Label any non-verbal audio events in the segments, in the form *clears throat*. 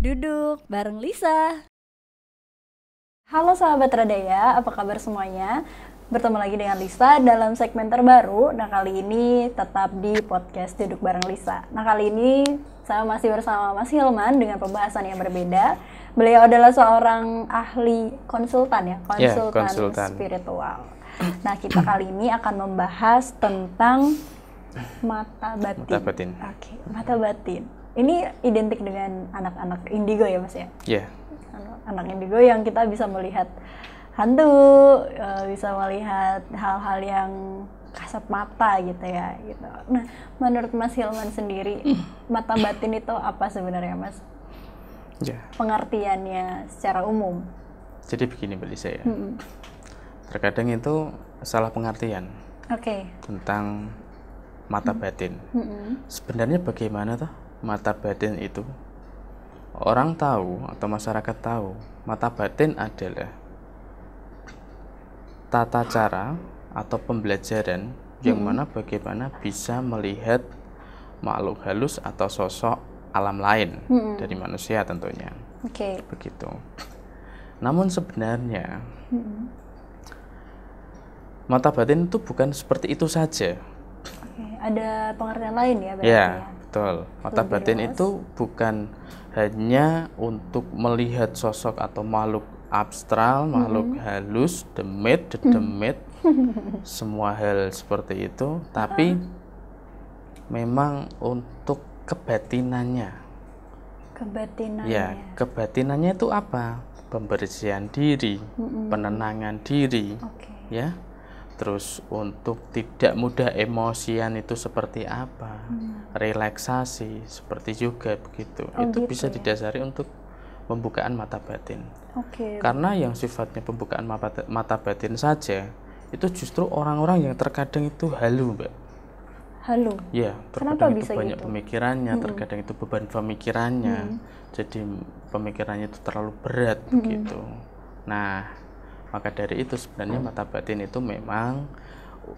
Duduk bareng Lisa. Halo sahabat Radaya, apa kabar semuanya? Bertemu lagi dengan Lisa dalam segmen terbaru. Nah, kali ini tetap di podcast Duduk bareng Lisa. Nah, kali ini saya masih bersama Mas Hilman dengan pembahasan yang berbeda. Beliau adalah seorang ahli konsultan ya, Ya, konsultan, konsultan. spiritual. Nah, kita kali ini akan membahas tentang mata batin. Mata batin. Oke, mata batin. Ini identik dengan anak-anak indigo ya, Mas ya? Ya, Anak- anak indigo yang kita bisa melihat hantu, eh, bisa melihat hal-hal yang kasat mata gitu ya gitu. Nah, menurut Mas Hilman sendiri, *clears throat* mata batin itu apa sebenarnya, Mas? ya. Pengertiannya secara umum. Jadi begini Mbak Lisa ya. Mm-mm. Terkadang itu salah pengertian Oke. tentang mata batin. Mm-mm. Sebenarnya bagaimana toh mata batin itu? Orang tahu atau masyarakat tahu, mata batin adalah tata cara atau pembelajaran yang mana bagaimana bisa melihat makhluk halus atau sosok alam lain Mm-mm. dari manusia tentunya. Oke. begitu. Namun sebenarnya Mm-mm. mata batin itu bukan seperti itu saja. Oke, ada pengertian lain ya berarti Ya, ya? Betul. Mata Lebih batin luas. itu bukan hanya untuk melihat sosok atau makhluk abstral, makhluk halus, demit, dedemit, *laughs* semua hal seperti itu, tapi memang untuk kebatinannya. Kebatinannya. Ya, kebatinannya itu apa? Pembersihan diri, Mm-mm. penenangan diri, Oke. ya. Terus untuk tidak mudah emosian itu seperti apa? Hmm. Relaksasi seperti juga begitu. Oh, itu gitu bisa ya. didasari untuk pembukaan mata batin. Oke. Karena yang sifatnya pembukaan mata, mata batin saja itu justru orang-orang yang terkadang itu halu, Mbak. Halo. Ya, Kenapa terkadang bisa itu banyak gitu? pemikirannya, terkadang itu beban pemikirannya. Jadi pemikirannya itu terlalu berat begitu. Nah, maka dari itu sebenarnya mata batin itu memang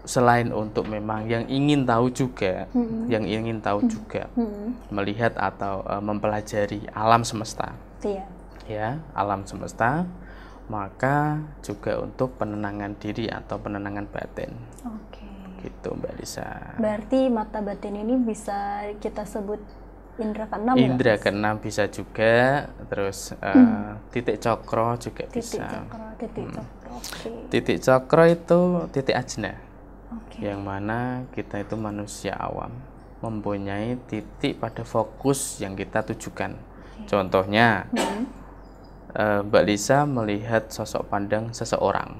selain untuk memang yang ingin tahu juga, yang ingin tahu juga Mm-mm. melihat atau eh, mempelajari alam semesta, Iya. ya, alam semesta, maka juga untuk penenangan diri atau penenangan batin. Oke. Gitu, Mbak Lisa. Berarti mata batin ini bisa kita sebut indera keenam nggak? Indra keenam bisa juga, terus eh, titik cokro juga titik bisa. cakra, titik cakra. Oke. Titik cokro itu titik ajna, Oke. yang mana kita itu manusia awam mempunyai titik pada fokus yang kita tujukan. Contohnya, Hmm. eh, Mbak Lisa melihat sosok pandang seseorang.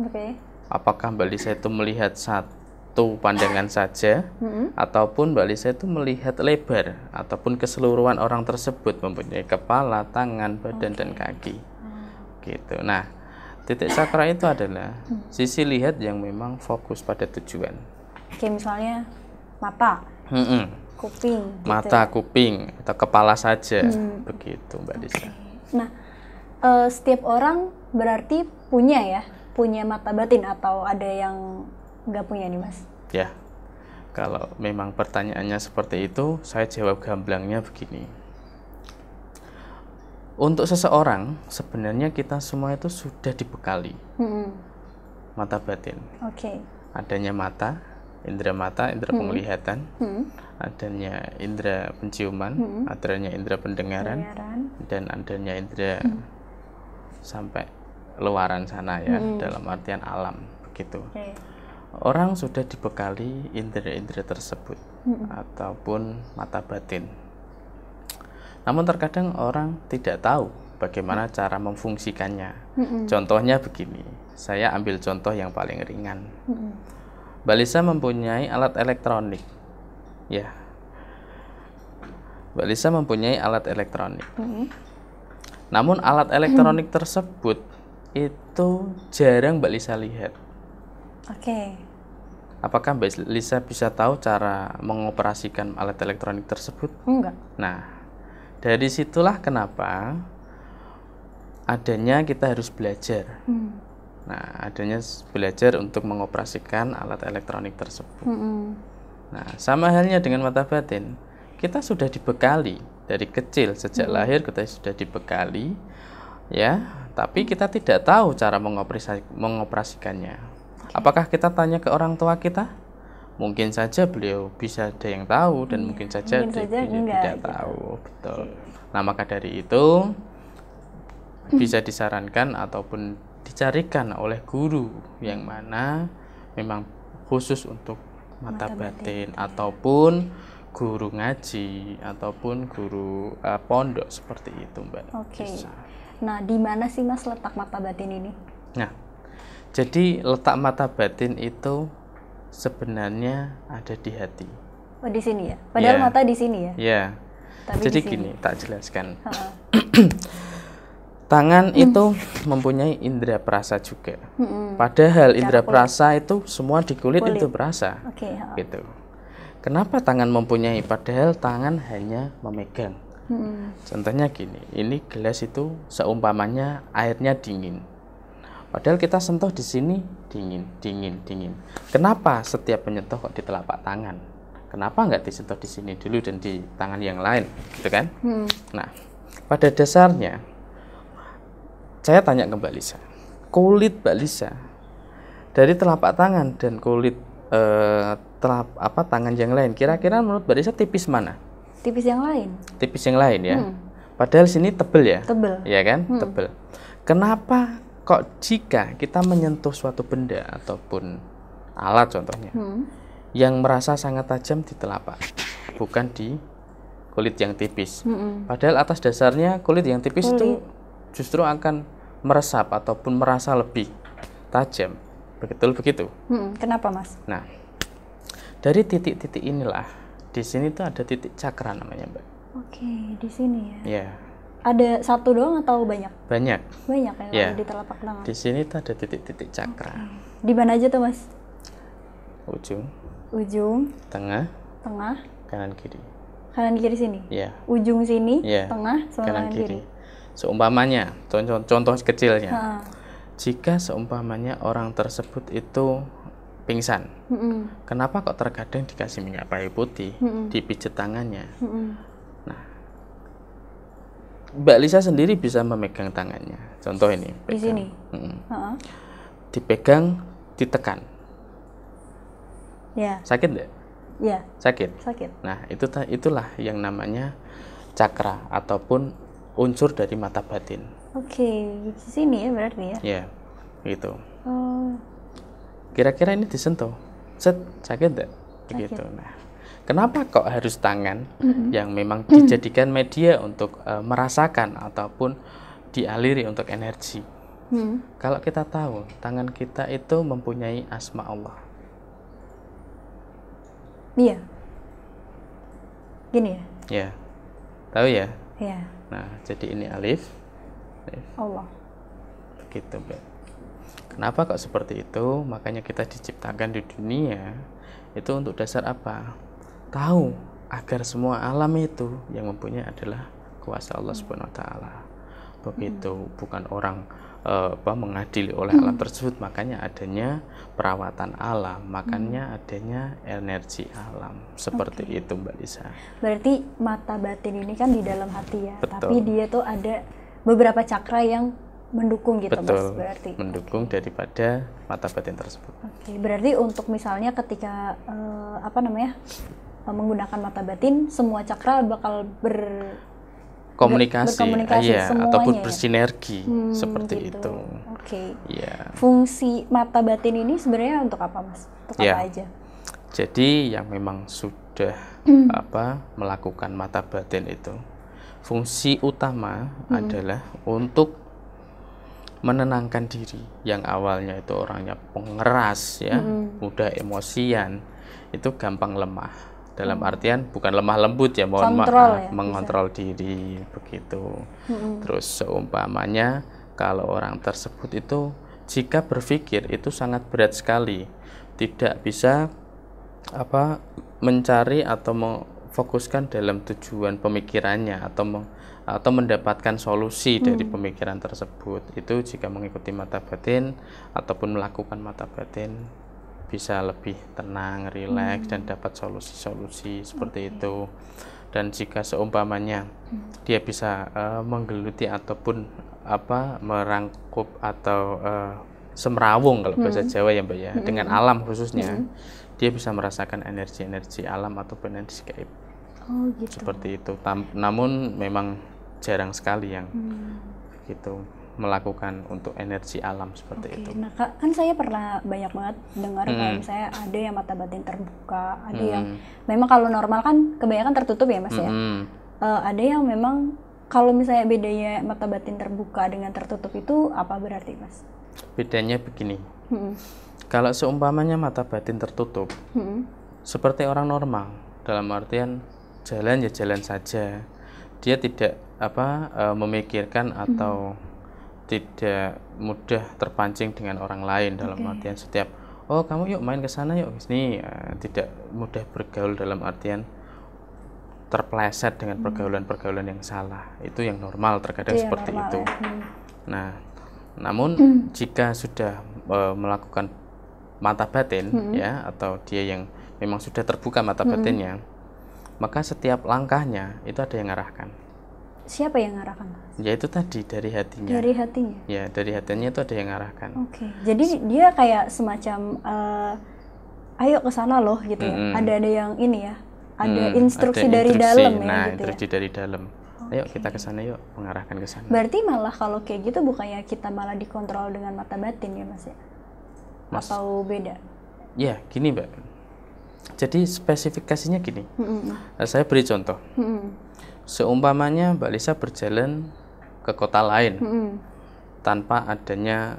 Oke. Apakah Mbak Lisa itu melihat satu pandangan saja, Mm-mm. ataupun Mbak Lisa itu melihat lebar ataupun keseluruhan orang tersebut mempunyai kepala, tangan, badan dan kaki. Gitu. Nah, titik sakra itu adalah sisi lihat yang memang fokus pada tujuan. Oke, misalnya mata, Mm-mm. kuping, gitu Mata, ya. kuping atau kepala saja. Begitu, Mbak Lisa. Nah, eh, setiap orang berarti punya ya, punya mata batin atau ada yang nggak punya nih, Mas? Ya. Kalau memang pertanyaannya seperti itu, saya jawab gamblangnya begini. Untuk seseorang, sebenarnya kita semua itu sudah dibekali Mm-mm. mata batin. Oke. Adanya mata, indera mata, indera penglihatan, Hmm. adanya indera penciuman, adanya indera pendengaran, Pendengaran. dan adanya indera sampai luaran sana ya, dalam artian alam begitu. Oke. Orang sudah dibekali indera-indera tersebut ataupun mata batin. Namun terkadang orang tidak tahu bagaimana cara memfungsikannya. Contohnya begini, saya ambil contoh yang paling ringan. Mm-mm. Mbak Lisa mempunyai alat elektronik. Ya. Mbak Lisa mempunyai alat elektronik. Mm-mm. Namun alat elektronik tersebut itu jarang Mbak Lisa lihat. Oke. Apakah Mbak Lisa bisa tahu cara mengoperasikan alat elektronik tersebut? Enggak. Nah, dari situlah kenapa adanya kita harus belajar. Hmm. Nah, adanya belajar untuk mengoperasikan alat elektronik tersebut. Mm-mm. Nah, sama halnya dengan mata batin. Kita sudah dibekali dari kecil sejak lahir kita sudah dibekali ya tapi kita tidak tahu cara mengoperasi, mengoperasikannya apakah kita tanya ke orang tua kita mungkin saja beliau bisa ada yang tahu dan mungkin saja mungkin dia saja beliau enggak, tidak gitu. tahu betul nah maka dari itu bisa disarankan ataupun dicarikan oleh guru yang mana memang khusus untuk mata, Mata batin, ataupun guru ngaji ataupun guru eh, pondok seperti itu mbak Oke. Bisa. Nah, di mana sih Mas letak mata batin ini? nah jadi letak mata batin itu sebenarnya ada di hati Oh, di sini ya. Padahal Iya. mata di sini ya. ya Tapi jadi gini tak jelaskan *clears throat* tangan itu mempunyai indera perasa juga Mm-mm. Padahal indera perasa itu semua di kulit, Kulit. itu perasa. Oke, heeh. Gitu. Kenapa tangan mempunyai padahal tangan hanya memegang? Mm-mm. Contohnya gini, ini gelas itu seumpamanya airnya dingin. Padahal kita sentuh di sini dingin, dingin, dingin. Kenapa setiap menyentuh kok di telapak tangan? Kenapa nggak disentuh di sini dulu dan di tangan yang lain, gitu kan? Mm. Nah, pada dasarnya saya tanya ke Mbak Lisa, kulit Mbak Lisa dari telapak tangan dan kulit eh, telap apa tangan yang lain, kira-kira menurut Mbak Lisa tipis mana? Tipis yang lain. Tipis yang lain ya. Hmm. Padahal sini tebel ya, Tebel. ya kan? Tebel. Kenapa kok jika kita menyentuh suatu benda ataupun alat contohnya Hmm. yang merasa sangat tajam di telapak, bukan di kulit yang tipis. Mm-mm. Padahal atas dasarnya kulit yang tipis itu justru akan meresap ataupun merasa lebih tajam. Betul begitu. Mm-mm. Kenapa, Mas? Nah, dari titik-titik inilah di sini tuh ada titik cakra namanya, Mbak. Oke, di sini ya. Ya, Ada satu doang atau banyak? banyak. Banyak ya, Iya. kalau di telapak tangan. Di sini tuh ada titik-titik cakra. Di mana aja tuh, Mas? Ujung, Ujung, tengah, tengah, kanan kiri. kanan kiri sini. Ya, Ujung sini, Iya. tengah, sama kanan kanan, kiri. kiri. Seumpamanya, contoh, contoh kecilnya. Heeh. Jika seumpamanya orang tersebut itu pingsan, Mm-mm. Kenapa kok terkadang dikasih minyak kayu putih, Mm-mm. dipijet tangannya? Mm-mm. Mbak Lisa sendiri bisa memegang tangannya. Contoh ini. Di pegang. sini. Mm-mm. Heeh. Dipegang, ditekan. Ya, Sakit nggak? ya, Sakit. sakit. Nah, itu itulah yang namanya cakra ataupun unsur dari mata batin. Oke, di sini ya berarti ya. Ya, gitu. Oh, Kira-kira ini disentuh, set sakit nggak? Begitu. Nah, kenapa kok harus tangan yang memang dijadikan media untuk eh, merasakan ataupun dialiri untuk energi? hmm. Kalau kita tahu tangan kita itu mempunyai asma Allah, Iya. Gini ya. ya, tahu ya. Ya, Nah, jadi ini alif, alif Allah. begitu, Mbak. Kenapa kok seperti itu? Makanya kita diciptakan di dunia itu untuk dasar apa? Tahu agar semua alam itu yang mempunyai adalah kuasa Allah Subhanahu wa taala. Begitu, bukan orang eh, apa mengadili oleh alam tersebut, makanya adanya perawatan alam, makanya adanya energi alam. Seperti itu, Mbak Lisa. Berarti mata batin ini kan di dalam hati ya. Betul. Tapi dia tuh ada beberapa cakra yang mendukung gitu, Mas. Betul. Berarti. Mendukung daripada mata batin tersebut. Oke, berarti untuk misalnya ketika eh, apa namanya? Eh, menggunakan mata batin, semua cakra bakal ber Komunikasi, berkomunikasi iya, semuanya ataupun ya? bersinergi Hmm, seperti gitu. itu. Oke. Iya. Fungsi mata batin ini sebenarnya untuk apa, Mas? Untuk Ya. apa aja? Jadi yang memang sudah Hmm. apa melakukan mata batin itu fungsi utama Hmm. adalah untuk menenangkan diri yang awalnya itu orangnya pengeras ya, Hmm. mudah emosian, itu gampang lemah. Dalam artian bukan lemah lembut ya, mohon Oh. Maaf, ya, bisa. mengontrol diri begitu. Mm-mm. Terus seumpamanya kalau orang tersebut itu jika berpikir itu sangat berat sekali, tidak bisa apa mencari atau memfokuskan dalam tujuan pemikirannya atau me- atau mendapatkan solusi dari pemikiran tersebut. Itu jika mengikuti mata batin ataupun melakukan mata batin bisa lebih tenang, rileks dan dapat solusi-solusi seperti itu. dan jika seumpamanya dia bisa uh, menggeluti ataupun apa merangkup atau uh, semrawung kalau bahasa Jawa ya mbak ya dengan alam khususnya dia bisa merasakan energi-energi alam ataupun energi gaib Oh gitu. seperti itu. Tam- namun memang jarang sekali yang gitu melakukan untuk energi alam seperti Oke, itu nah kan saya pernah banyak banget dengar kalau Hmm. misalnya ada yang mata batin terbuka, ada yang memang kalau normal kan kebanyakan tertutup ya Mas ya. Mm, Eh, ada yang memang kalau misalnya bedanya mata batin terbuka dengan tertutup itu apa berarti Mas? bedanya begini Hmm. kalau seumpamanya mata batin tertutup Hmm. seperti orang normal dalam artian jalan ya jalan saja dia tidak apa eh, memikirkan atau tidak mudah terpancing dengan orang lain dalam artian setiap oh kamu yuk main ke sana yuk. Ke sini Eh, tidak mudah bergaul dalam artian terpleset dengan pergaulan-pergaulan yang salah. Itu yang normal terkadang yang seperti normal itu. ya. Hmm. Nah, namun jika sudah e, melakukan mata batin ya atau dia yang memang sudah terbuka mata batinnya, maka setiap langkahnya itu ada yang mengarahkan. Siapa yang ngarahkan? Yaitu tadi dari hatinya. Dari hatinya. Ya, dari hatinya itu ada yang mengarahkan. Oke. Jadi dia kayak semacam eh, ayo ke sana loh gitu ya. Mm-mm. Ada ada yang ini ya. Ada Hmm, instruksi ada dari instruksi. dalam ya Nah, gitu ya. instruksi dari dalam. Ayo kita ke sana yuk, mengarahkan ke sana. Berarti malah kalau kayak gitu bukannya kita malah dikontrol dengan mata batin ya Mas ya? Mas. Atau beda? Ya, gini, Mbak. Jadi spesifikasinya gini. Mm-mm. Nah, Saya beri contoh. Mm-mm. Seumpamanya Mbak Lisa berjalan ke kota lain Mm-mm. tanpa adanya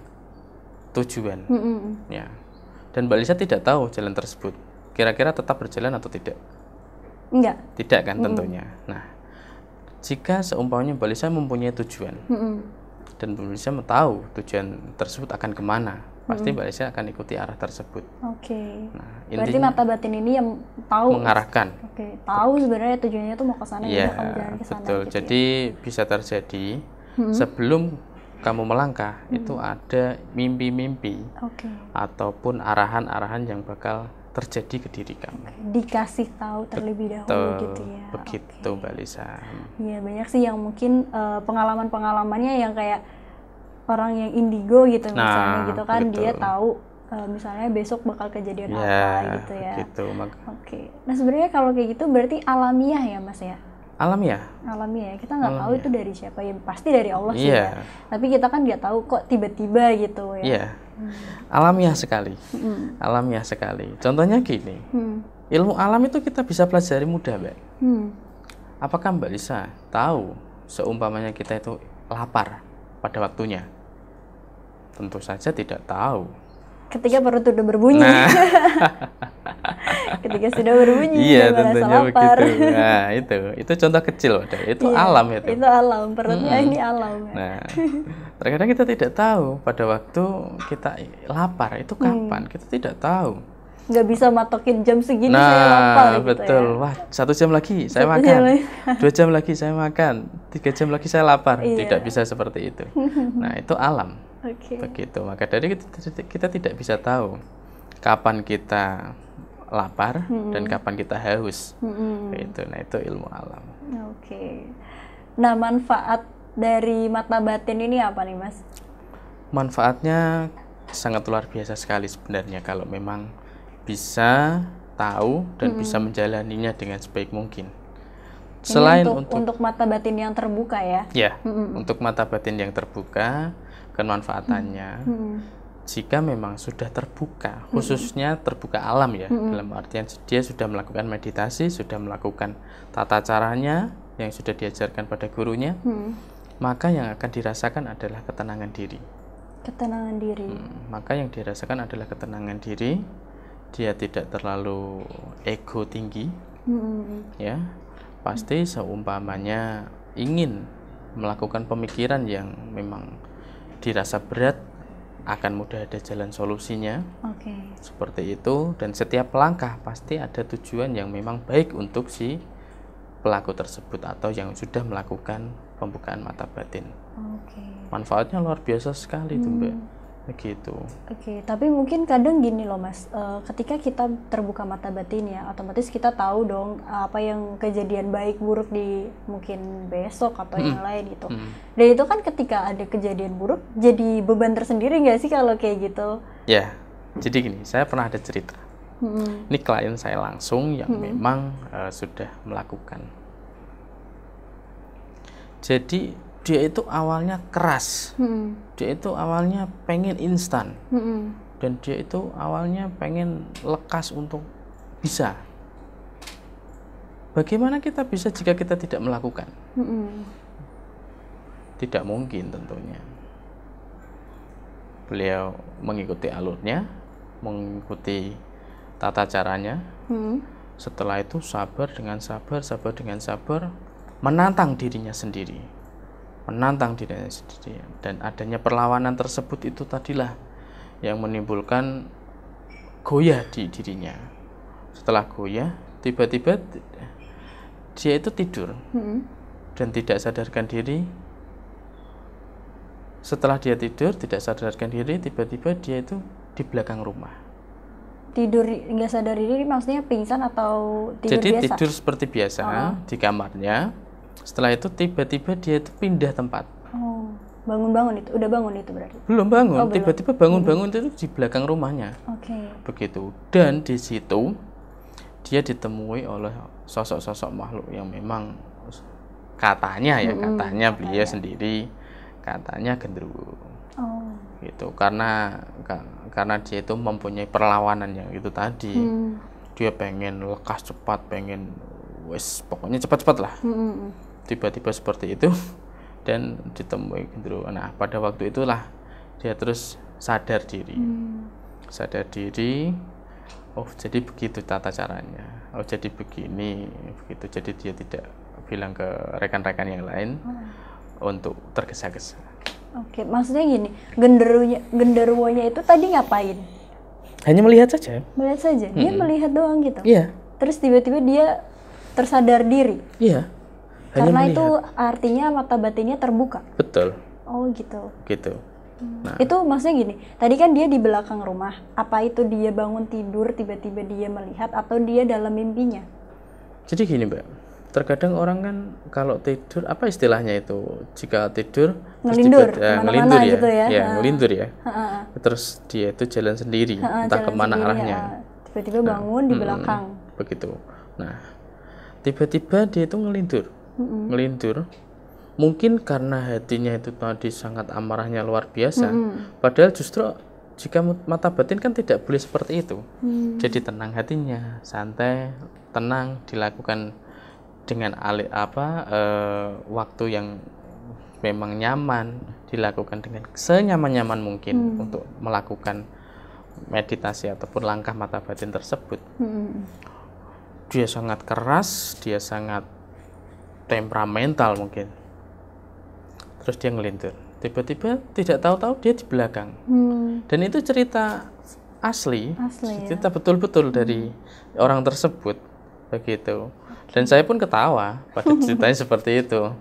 tujuan Mm-mm. ya dan Mbak Lisa tidak tahu jalan tersebut kira-kira tetap berjalan atau tidak Enggak. tidak kan tentunya nah jika seumpamanya Mbak Lisa mempunyai tujuan Mm-mm. dan Mbak Lisa tahu tujuan tersebut akan ke mana pasti Mbak Lisa akan ikuti arah tersebut Oke. nah Berarti mata batin ini yang tahu. mengarahkan Oke, tahu sebenarnya tujuannya tuh mau ke sana ya Iya, udah kamu jalan ke sana betul. gitu ya. Jadi bisa terjadi sebelum kamu melangkah itu ada mimpi-mimpi Oke. ataupun arahan-arahan yang bakal terjadi ke diri kamu. Dikasih tahu terlebih dahulu Tuh, gitu ya. begitu Mbak Lisa. Iya, banyak sih yang mungkin eh, pengalaman-pengalamannya yang kayak orang yang indigo gitu misalnya Nah, gitu kan dia betul. tahu eh, misalnya besok bakal kejadian Ya, apa gitu ya. Mak- Oke. Nah, sebenarnya kalau kayak gitu berarti alamiah ya, Mas ya? Alam ya? Alamiah ya. Kita nggak tahu itu dari siapa ya. Pasti dari Allah sih Iya. ya. Tapi kita kan nggak tahu kok tiba-tiba gitu ya. Iya. Alamiah sekali. Alamiah sekali. Contohnya gini. Hmm. Ilmu alam itu kita bisa pelajari mudah, Mbak. Hmm. Apakah Mbak Lisa tahu seumpamanya kita itu lapar pada waktunya? Tentu saja tidak tahu. Ketika perut udah berbunyi. Nah. *laughs* Ketika sudah berbunyi iya, tentunya lapar. begitu. Nah, itu itu contoh kecil. Itu Iya, alam itu. Itu alam, perutnya ini alam. ya. Nah, terkadang kita tidak tahu pada waktu kita lapar itu Hmm. kapan. Kita tidak tahu. Nggak bisa matokin jam segini nah, saya lapar gitu betul. ya. Wah, satu jam lagi saya Satu makan. jam lagi. Dua jam lagi saya makan. Tiga jam lagi saya lapar. Iya. Tidak bisa seperti itu. Nah, itu alam. Oke. begitu maka dari kita, kita tidak bisa tahu kapan kita lapar dan kapan kita haus Mm-mm. itu nah itu ilmu alam Oke. Nah, manfaat dari mata batin ini apa nih, Mas? manfaatnya sangat luar biasa sekali sebenarnya kalau memang bisa tahu dan bisa menjalaninya dengan sebaik mungkin Ini selain untuk, untuk, untuk mata batin yang terbuka ya. ya untuk mata batin yang terbuka kemanfaatannya Mm-mm. jika memang sudah terbuka, khususnya terbuka alam ya, dalam artian dia sudah melakukan meditasi, sudah melakukan tata caranya yang sudah diajarkan pada gurunya, Mm. maka yang akan dirasakan adalah ketenangan diri. Ketenangan diri. Hmm, Maka yang dirasakan adalah ketenangan diri, dia tidak terlalu ego tinggi, Mm-mm. ya. Pasti seumpamanya ingin melakukan pemikiran yang memang dirasa berat, akan mudah ada jalan solusinya. Oke. seperti itu dan setiap langkah pasti ada tujuan yang memang baik untuk si pelaku tersebut atau yang sudah melakukan pembukaan mata batin Oke. manfaatnya luar biasa sekali itu mbak begitu Oke, tapi mungkin kadang gini loh mas, eh, ketika kita terbuka mata batin ya, otomatis kita tahu dong apa yang kejadian baik buruk di mungkin besok atau yang lain gitu. Hmm. Dan itu kan ketika ada kejadian buruk, jadi beban tersendiri nggak sih kalau kayak gitu? ya jadi gini saya pernah ada cerita Mm-mm. ini klien saya langsung yang memang eh, sudah melakukan jadi dia itu awalnya keras Mm-mm. dia itu awalnya pengen instan Mm-mm. dan dia itu awalnya pengen lekas untuk bisa bagaimana kita bisa jika kita tidak melakukan Mm-mm. tidak mungkin tentunya beliau mengikuti alurnya mengikuti tata caranya Mm-mm. setelah itu sabar dengan sabar sabar dengan sabar menantang dirinya sendiri menantang dirinya sendiri. Dan adanya perlawanan tersebut itu tadilah yang menimbulkan goyah di dirinya. Setelah goyah tiba-tiba dia itu tidur. Mm-mm. dan tidak sadarkan diri. Setelah dia tidur tidak sadarkan diri tiba-tiba dia itu di belakang rumah. Tidur nggak sadar diri maksudnya pingsan atau tidur jadi biasa? tidur seperti biasa di kamarnya setelah itu tiba-tiba dia itu pindah tempat. Oh, bangun-bangun itu, udah bangun itu berarti? belum bangun Oh, tiba-tiba bangun-bangun itu di belakang rumahnya. Oke. begitu. Dan di situ dia ditemui oleh sosok-sosok makhluk yang memang katanya ya katanya beliau sendiri katanya genderuwo Oh. gitu. Karena ka- karena dia itu mempunyai perlawanan yang itu tadi. Hmm. dia pengen lekas cepat pengen wes pokoknya cepat-cepat lah. Tiba-tiba seperti itu *laughs* dan ditemui genderuwo nah pada waktu itulah dia terus sadar diri. Hmm. sadar diri oh jadi begitu tata caranya. Oh jadi begini begitu. Jadi dia tidak bilang ke rekan-rekan yang lain untuk tergesa-gesa. Oke, maksudnya gini, genderunya genderuwonya itu tadi ngapain? hanya melihat saja. Melihat saja, dia melihat doang gitu. iya. Terus tiba-tiba dia tersadar diri. iya hanya Karena melihat itu artinya mata batinnya terbuka. betul Oh gitu. gitu nah Itu maksudnya gini, tadi kan dia di belakang rumah. Apa itu dia bangun tidur tiba-tiba dia melihat atau dia dalam mimpinya? jadi gini mbak terkadang orang kan kalau tidur apa istilahnya itu jika tidur Ngelindur, tiba- ke mana-mana ngelindur ya, gitu ya. ya Ha. ngelindur ya Ha-ha. terus dia itu jalan sendiri Ha-ha, entah jalan ke mana sendiri, arahnya ha. Tiba-tiba bangun di belakang. begitu nah tiba-tiba dia itu ngelindur. Ngelindur. Mungkin karena hatinya itu tadi sangat amarahnya luar biasa. Padahal justru jika mata batin kan tidak boleh seperti itu. Hmm. jadi tenang hatinya santai tenang dilakukan dengan alih apa eh, waktu yang memang nyaman dilakukan dengan senyaman-nyaman mungkin untuk melakukan meditasi ataupun langkah mata batin tersebut. Mm-mm. Dia sangat keras, dia sangat temperamental mungkin. Terus dia ngelintur. Tiba-tiba tidak tahu-tahu dia di belakang. Hmm, Dan itu cerita asli, asli ya. cerita betul-betul dari orang tersebut begitu. Dan saya pun ketawa pada *laughs* ceritanya seperti itu.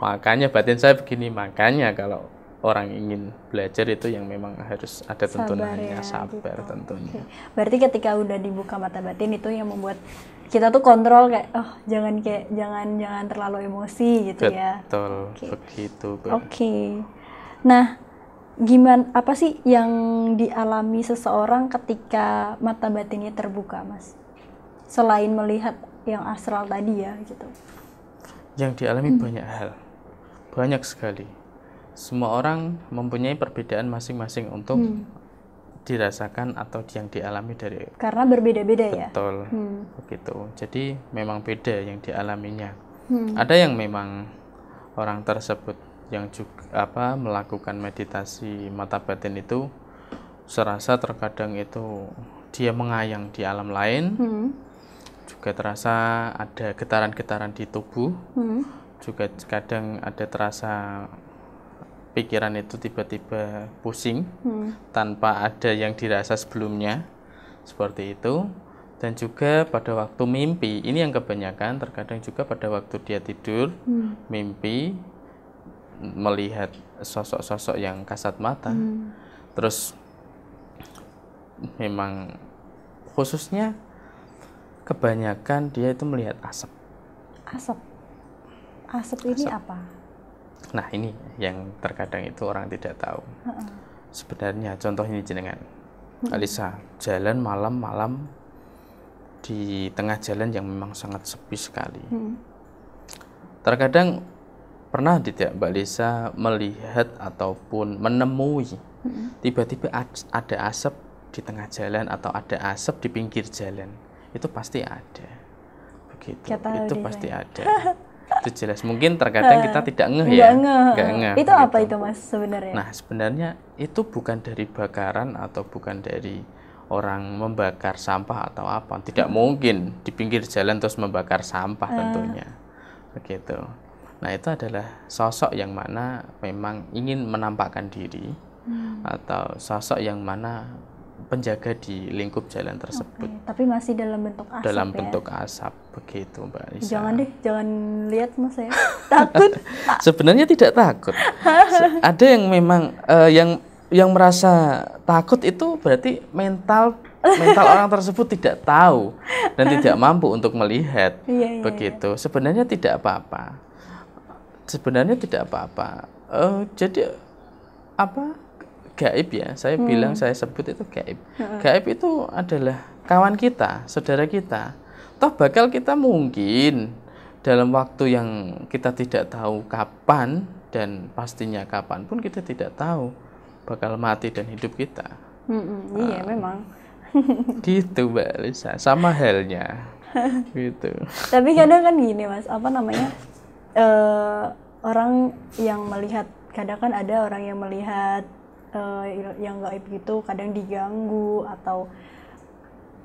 Makanya batin saya begini, makanya kalau orang ingin belajar itu yang memang harus ada tuntunannya, ya, sabar gitu. tentunya. Berarti ketika udah dibuka mata batin itu yang membuat kita tuh kontrol kayak oh jangan kayak jangan jangan terlalu emosi gitu ya. Betul, begitu. Oke. Nah, gimana apa sih yang dialami seseorang ketika mata batinnya terbuka, Mas? Selain melihat yang astral tadi ya gitu. Yang dialami Hmm. banyak hal, banyak sekali. Semua orang mempunyai perbedaan masing-masing untuk Hmm. Dirasakan atau yang dialami dari Karena berbeda-beda ya. betul Hmm. begitu. Jadi memang beda yang dialaminya. Hmm. Ada yang memang orang tersebut yang juga apa melakukan meditasi mata batin itu serasa terkadang itu dia mengayang di alam lain, Hmm. juga terasa ada getaran-getaran di tubuh, Hmm. juga kadang ada terasa pikiran itu tiba-tiba pusing Hmm. tanpa ada yang dirasa sebelumnya seperti itu dan juga pada waktu mimpi ini yang kebanyakan terkadang juga pada waktu dia tidur Hmm. mimpi melihat sosok-sosok yang kasat mata Hmm. terus memang khususnya kebanyakan dia itu melihat asap asap asap ini Asap. apa nah ini yang terkadang itu orang tidak tahu. Sebenarnya contoh ini jenengan. Alisa jalan malam-malam di tengah jalan yang memang sangat sepi sekali. Terkadang pernah tidak Mbak Lisa melihat ataupun menemui tiba-tiba ad- ada asap di tengah jalan atau ada asap di pinggir jalan itu pasti ada. Begitu. Itu pasti saya. ada *laughs* itu jelas mungkin terkadang kita tidak ngeh ya Nggak ngeh. Nggak ngeh, itu apa gitu. itu mas sebenarnya Nah, sebenarnya itu bukan dari bakaran atau bukan dari orang membakar sampah atau apa. Tidak mungkin di pinggir jalan terus membakar sampah tentunya. Begitu. Nah, itu adalah sosok yang mana memang ingin menampakkan diri atau sosok yang mana penjaga di lingkup jalan tersebut Oke, tapi masih dalam bentuk asap dalam ya? bentuk asap begitu Mbak Lisa. jangan deh jangan lihat mas saya *laughs* takut *laughs* Sebenarnya tidak takut. *laughs* Ada yang memang eh, yang yang merasa takut itu berarti mental mental orang tersebut tidak tahu dan tidak mampu untuk melihat. Iya, iya, Begitu. Sebenarnya tidak apa-apa. Sebenarnya tidak apa-apa. Eh, jadi apa? Gaib ya. Saya bilang saya sebut itu gaib. Gaib itu adalah kawan kita, saudara kita. Toh bakal kita mungkin dalam waktu yang kita tidak tahu kapan dan pastinya kapan pun kita tidak tahu bakal mati dan hidup kita. Mm-mm, iya memang *laughs* Gitu Mbak Lisa, sama halnya. *laughs* gitu. tapi kadang kan gini mas apa namanya eh orang yang melihat kadang kan ada orang yang melihat eh, yang gaib gitu kadang diganggu atau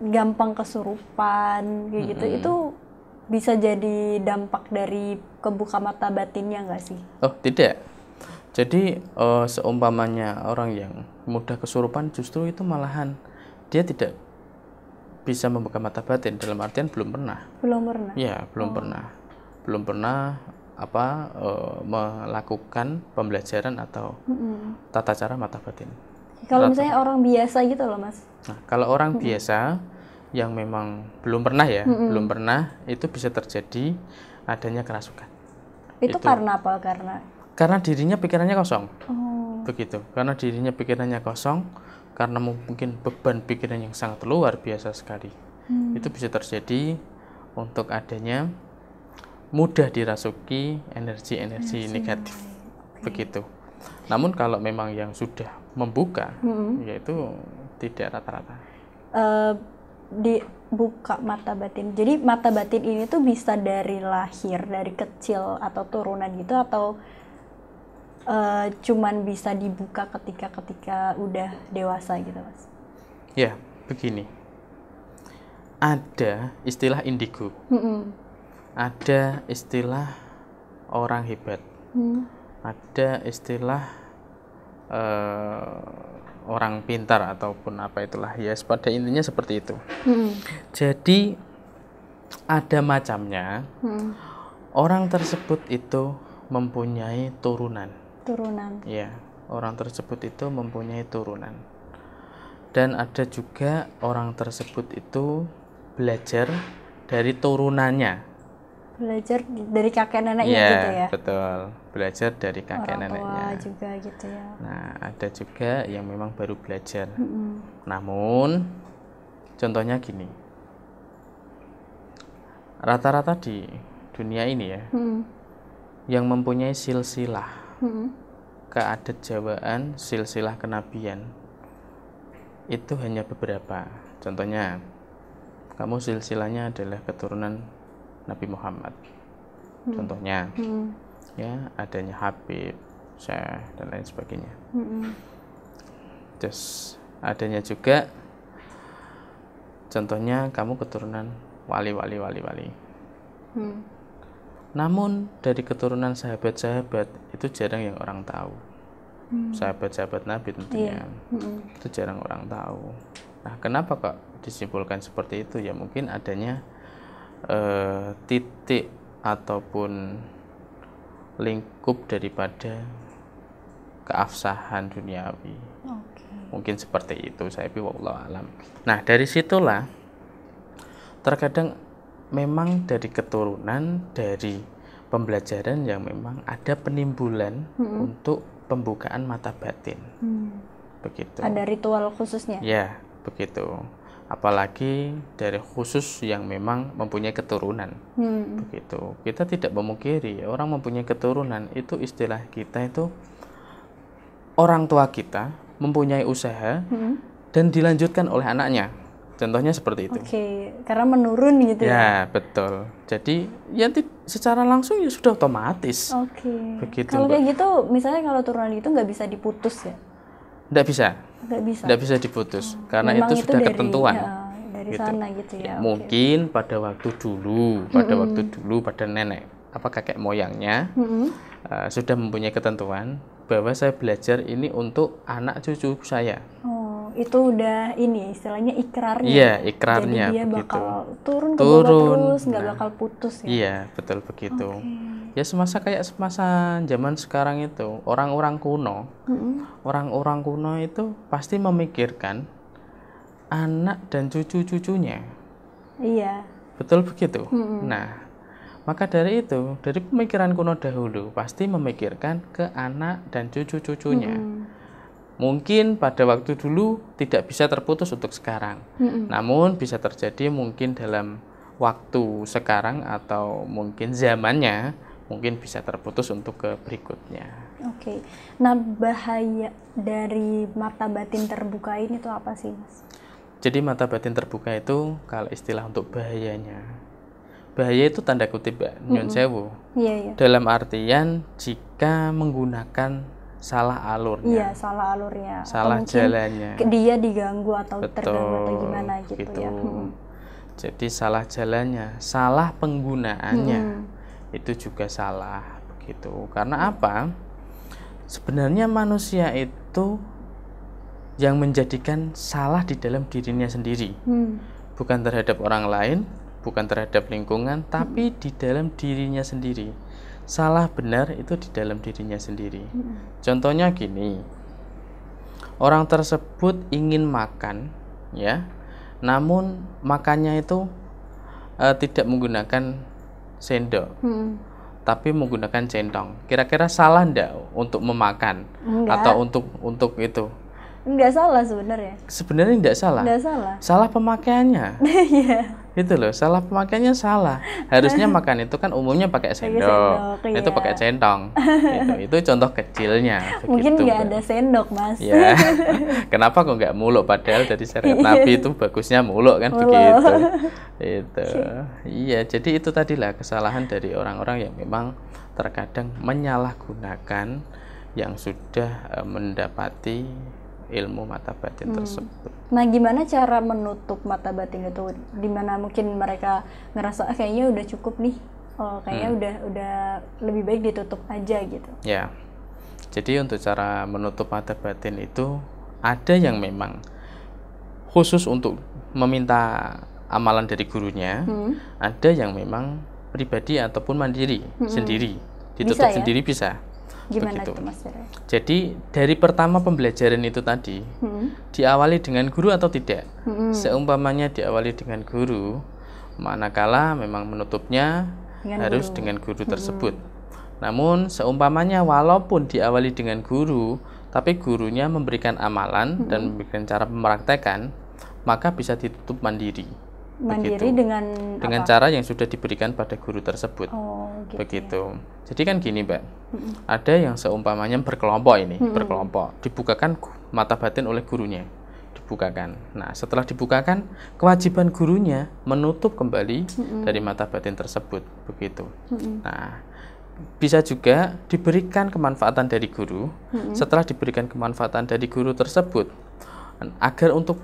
gampang kesurupan kayak gitu itu bisa jadi dampak dari kebuka mata batinnya nggak sih Oh, tidak. Jadi eh, seumpamanya orang yang mudah kesurupan justru itu malahan dia tidak bisa membuka mata batin dalam artian belum pernah. belum pernah Ya, belum pernah. Belum pernah apa eh, melakukan pembelajaran atau Mm-mm. tata cara mata batin. kalau misalnya orang biasa gitu loh mas Nah, kalau orang biasa yang memang belum pernah ya, belum pernah itu bisa terjadi adanya kerasukan. itu, karena apa karena Karena dirinya pikirannya kosong. oh begitu karena dirinya pikirannya kosong karena mungkin beban pikiran yang sangat luar biasa sekali Hmm. itu bisa terjadi untuk adanya mudah dirasuki energi-energi negatif begitu namun kalau memang yang sudah membuka Mm-mm. yaitu tidak rata-rata eh, dibuka mata batin. Jadi mata batin ini tuh bisa dari lahir, dari kecil atau turunan gitu atau eh, cuman bisa dibuka ketika ketika udah dewasa gitu mas. ya begini ada istilah indigo Mm-mm. Ada istilah orang hebat Hmm. ada istilah eh, orang pintar ataupun apa itulah ya pada intinya seperti itu Mm-mm. jadi ada macamnya Mm-mm. orang tersebut itu mempunyai turunan Turunan. ya orang tersebut itu mempunyai turunan dan ada juga orang tersebut itu belajar dari turunannya Belajar dari kakek neneknya Iya, gitu ya. betul belajar dari kakek Orang tua neneknya juga gitu ya. Nah, ada juga yang memang baru belajar. Mm-mm. Namun, contohnya gini. Rata-rata di dunia ini ya, Mm-mm. yang mempunyai silsilah Mm-mm. keadat jawaan, silsilah kenabian, itu hanya beberapa. Contohnya, kamu silsilahnya adalah keturunan Nabi Muhammad. Contohnya, Mm-mm. ya adanya Habib, Syekh dan lain sebagainya. Mm-mm. Terus adanya juga contohnya kamu keturunan wali-wali wali-wali. Mm. Namun dari keturunan sahabat-sahabat itu jarang yang orang tahu. Hmm. Sahabat-sahabat Nabi tentunya Mm-mm. itu jarang orang tahu. Nah, kenapa kok disimpulkan seperti itu? Ya mungkin adanya eh, titik ataupun lingkup daripada keabsahan duniawi. Mungkin seperti itu saya wallahu alam nah dari situlah terkadang memang dari keturunan dari pembelajaran yang memang ada penimbulan hmm. untuk pembukaan mata batin hmm. begitu ada ritual khususnya ya begitu apalagi dari khusus yang memang mempunyai keturunan hmm. begitu kita tidak memungkiri orang mempunyai keturunan itu istilah kita itu orang tua kita mempunyai usaha hmm. dan dilanjutkan oleh anaknya contohnya seperti itu oke okay. karena menurun gitu ya, ya betul jadi ya secara langsung ya sudah otomatis oke okay. begitu kalau kayak gitu misalnya kalau turunan itu nggak bisa diputus ya tidak bisa. Tidak bisa. Tidak bisa diputus oh. karena Memang itu sudah dari, ketentuan. Ya, dari gitu. sana gitu ya. Mungkin okay. pada waktu dulu, pada mm -hmm. waktu dulu pada nenek apa kakek moyangnya mm -hmm. uh, sudah mempunyai ketentuan bahwa saya belajar ini untuk anak cucu saya. Oh, itu udah ini istilahnya ikrarnya. Iya, ikrarnya Jadi dia begitu. bakal turun ke turun, terus, nggak nah, bakal putus ya. Iya, betul begitu. Okay ya semasa kayak semasa zaman sekarang itu orang-orang kuno orang-orang mm-hmm. kuno itu pasti memikirkan anak dan cucu-cucunya iya betul begitu mm-hmm. nah maka dari itu dari pemikiran kuno dahulu pasti memikirkan ke anak dan cucu-cucunya mm-hmm. Mungkin pada waktu dulu tidak bisa terputus untuk sekarang mm-hmm. namun bisa terjadi mungkin dalam waktu sekarang atau mungkin zamannya mungkin bisa terputus untuk ke berikutnya. Oke, okay. nah bahaya dari mata batin terbuka ini tuh apa sih, mas? Jadi mata batin terbuka itu kalau istilah untuk bahayanya, bahaya itu tanda kutip mbak, mm -hmm. sewu. Iya, iya. Dalam artian jika menggunakan salah alurnya. Iya, salah alurnya. Salah jalannya. Dia diganggu atau Betul, terganggu atau gimana gitu, gitu. ya. Hmm. Jadi salah jalannya, salah penggunaannya. Hmm itu juga salah begitu karena apa sebenarnya manusia itu yang menjadikan salah di dalam dirinya sendiri hmm. bukan terhadap orang lain bukan terhadap lingkungan tapi hmm. di dalam dirinya sendiri salah benar itu di dalam dirinya sendiri. Hmm. contohnya gini orang tersebut ingin makan ya namun makannya itu uh, tidak menggunakan sendok hmm. tapi menggunakan centong. Kira-kira salah ndak untuk memakan? Enggak. atau untuk untuk itu? Enggak salah sebenarnya. Sebenarnya enggak salah. Enggak salah. Salah pemakaiannya. *laughs* Iya itu loh salah pemakaiannya salah. Harusnya *laughs* makan itu kan umumnya pakai sendok, sendok iya. itu pakai centong itu *laughs* itu contoh kecilnya mungkin nggak ada sendok mas. Ya *laughs* kenapa kok nggak muluk? Padahal dari syariat nabi itu bagusnya muluk kan muluk. begitu. Itu. Iya. Jadi itu tadilah kesalahan dari orang-orang yang memang terkadang menyalahgunakan yang sudah uh, mendapati ilmu mata batin hmm. tersebut. Nah, gimana cara menutup mata batin itu? Di mana mungkin mereka ngerasa ah, kayaknya udah cukup nih, oh kayaknya hmm. udah udah lebih baik ditutup aja gitu. Ya, jadi untuk cara menutup mata batin itu ada yang memang khusus untuk meminta amalan dari gurunya, hmm. ada yang memang pribadi ataupun mandiri hmm. sendiri ditutup bisa, ya? sendiri bisa Gimana begitu. itu Mas Jadi dari pertama pembelajaran itu tadi hmm. diawali dengan guru atau tidak? Hmm. Seumpamanya diawali dengan guru, manakala memang menutupnya dengan harus guru. dengan guru tersebut. Hmm. Namun seumpamanya walaupun diawali dengan guru, tapi gurunya memberikan amalan hmm. dan memberikan cara memaktekan, maka bisa ditutup mandiri mandiri begitu. dengan dengan apa? cara yang sudah diberikan pada guru tersebut oh, gitu begitu ya. jadi kan gini mbak mm-hmm. ada yang seumpamanya berkelompok ini mm-hmm. berkelompok dibukakan mata batin oleh gurunya dibukakan nah setelah dibukakan kewajiban gurunya menutup kembali mm-hmm. dari mata batin tersebut begitu mm-hmm. nah bisa juga diberikan kemanfaatan dari guru mm-hmm. setelah diberikan kemanfaatan dari guru tersebut agar untuk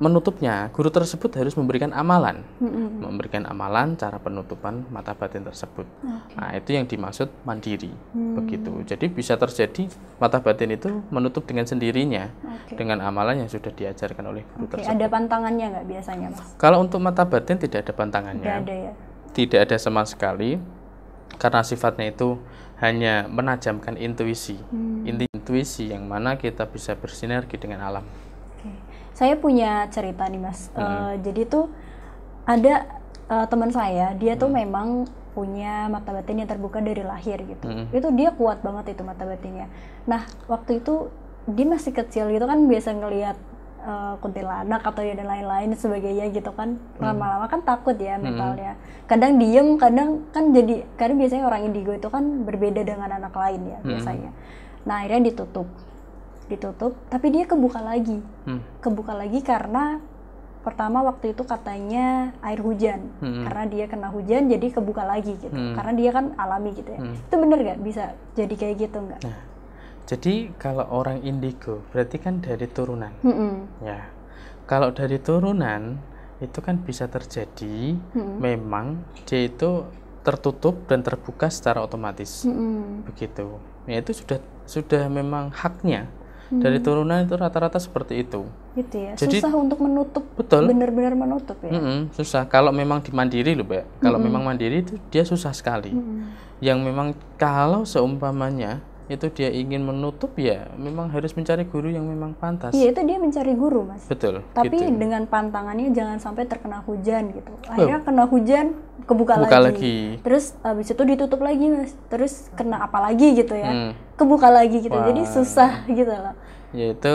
menutupnya, guru tersebut harus memberikan amalan, mm-hmm. memberikan amalan cara penutupan mata batin tersebut. Okay. Nah, itu yang dimaksud mandiri, mm. begitu. Jadi bisa terjadi mata batin itu menutup dengan sendirinya okay. dengan amalan yang sudah diajarkan oleh guru okay. tersebut. Ada pantangannya nggak biasanya, mas? Kalau untuk mata batin tidak ada pantangannya. Tidak ada ya. Tidak ada sama sekali, karena sifatnya itu hanya menajamkan intuisi, hmm. intuisi yang mana kita bisa bersinergi dengan alam. Saya punya cerita nih mas. Uh, jadi tuh ada uh, teman saya, dia tuh memang punya mata batin yang terbuka dari lahir gitu. Hmm. Itu dia kuat banget itu mata batinnya. Nah waktu itu dia masih kecil gitu kan biasa ngelihat uh, kuntilanak atau ya dan lain-lain sebagainya gitu kan. Lama-lama kan takut ya mentalnya. Kadang diem kadang kan jadi karena biasanya orang indigo itu kan berbeda dengan anak lain ya biasanya. Nah akhirnya ditutup ditutup tapi dia kebuka lagi Hmm. kebuka lagi karena pertama waktu itu katanya air hujan Hmm. karena dia kena hujan jadi kebuka lagi gitu Hmm. karena dia kan alami gitu ya Hmm. itu bener nggak bisa jadi kayak gitu nggak Nah, jadi kalau orang indigo berarti kan dari turunan. Mm-mm. Ya. Kalau dari turunan itu kan bisa terjadi Hmm. memang dia itu tertutup dan terbuka secara otomatis. Mm-mm. Begitu. Ya itu sudah sudah memang haknya. Dari turunan itu rata-rata seperti itu. gitu ya Jadi- susah untuk menutup Betul. benar-benar menutup ya Mm-mm, susah. Kalau memang di mandiri loh, Mbak. Kalau memang mandiri itu dia susah sekali. Mm. Yang memang kalau seumpamanya itu dia ingin menutup ya memang harus mencari guru yang memang pantas. iya itu dia mencari guru mas Betul. tapi gitu. dengan pantangannya jangan sampai terkena hujan gitu akhirnya kena hujan kebuka Buka lagi. lagi. terus habis itu ditutup lagi mas terus kena apa lagi gitu ya Hmm. kebuka lagi gitu jadi Wah. susah gitu loh yaitu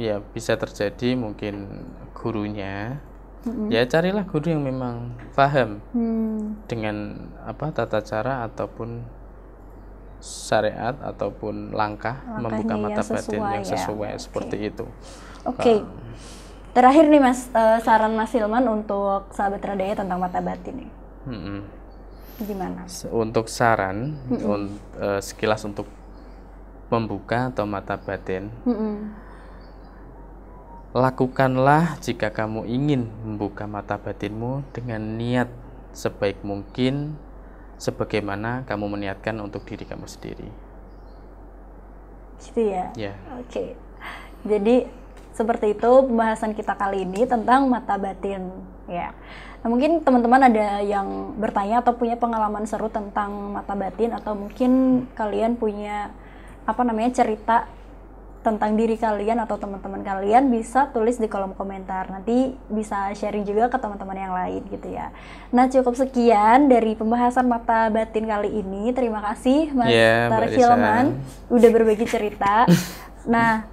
ya bisa terjadi mungkin gurunya ya carilah guru yang memang paham hmm. dengan apa tata cara ataupun syariat ataupun langkah membuka Langkahnya mata yang batin sesuai yang ya. sesuai Oke. seperti itu oke terakhir nih mas eh, saran mas Hilman untuk sahabat radaya tentang mata batin nih Mm-mm. gimana untuk saran un- eh, sekilas untuk membuka atau mata batin Mm-mm. lakukanlah jika kamu ingin membuka mata batinmu dengan niat sebaik mungkin sebagaimana kamu meniatkan untuk diri kamu sendiri. Gitu ya? Ya. Oke, jadi seperti itu pembahasan kita kali ini tentang mata batin. Ya, nah, mungkin teman-teman ada yang bertanya atau punya pengalaman seru tentang mata batin atau mungkin kalian punya apa namanya cerita tentang diri kalian atau teman-teman kalian bisa tulis di kolom komentar. Nanti bisa sharing juga ke teman-teman yang lain gitu ya. Nah, cukup sekian dari pembahasan mata batin kali ini. Terima kasih Mas Mbak Tarik. Hilman udah berbagi cerita. *laughs* nah,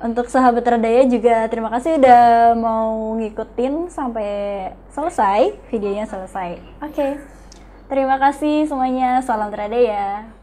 untuk sahabat Radaya juga terima kasih udah mau ngikutin sampai selesai videonya selesai. Oke. Terima kasih semuanya. Salam Radaya.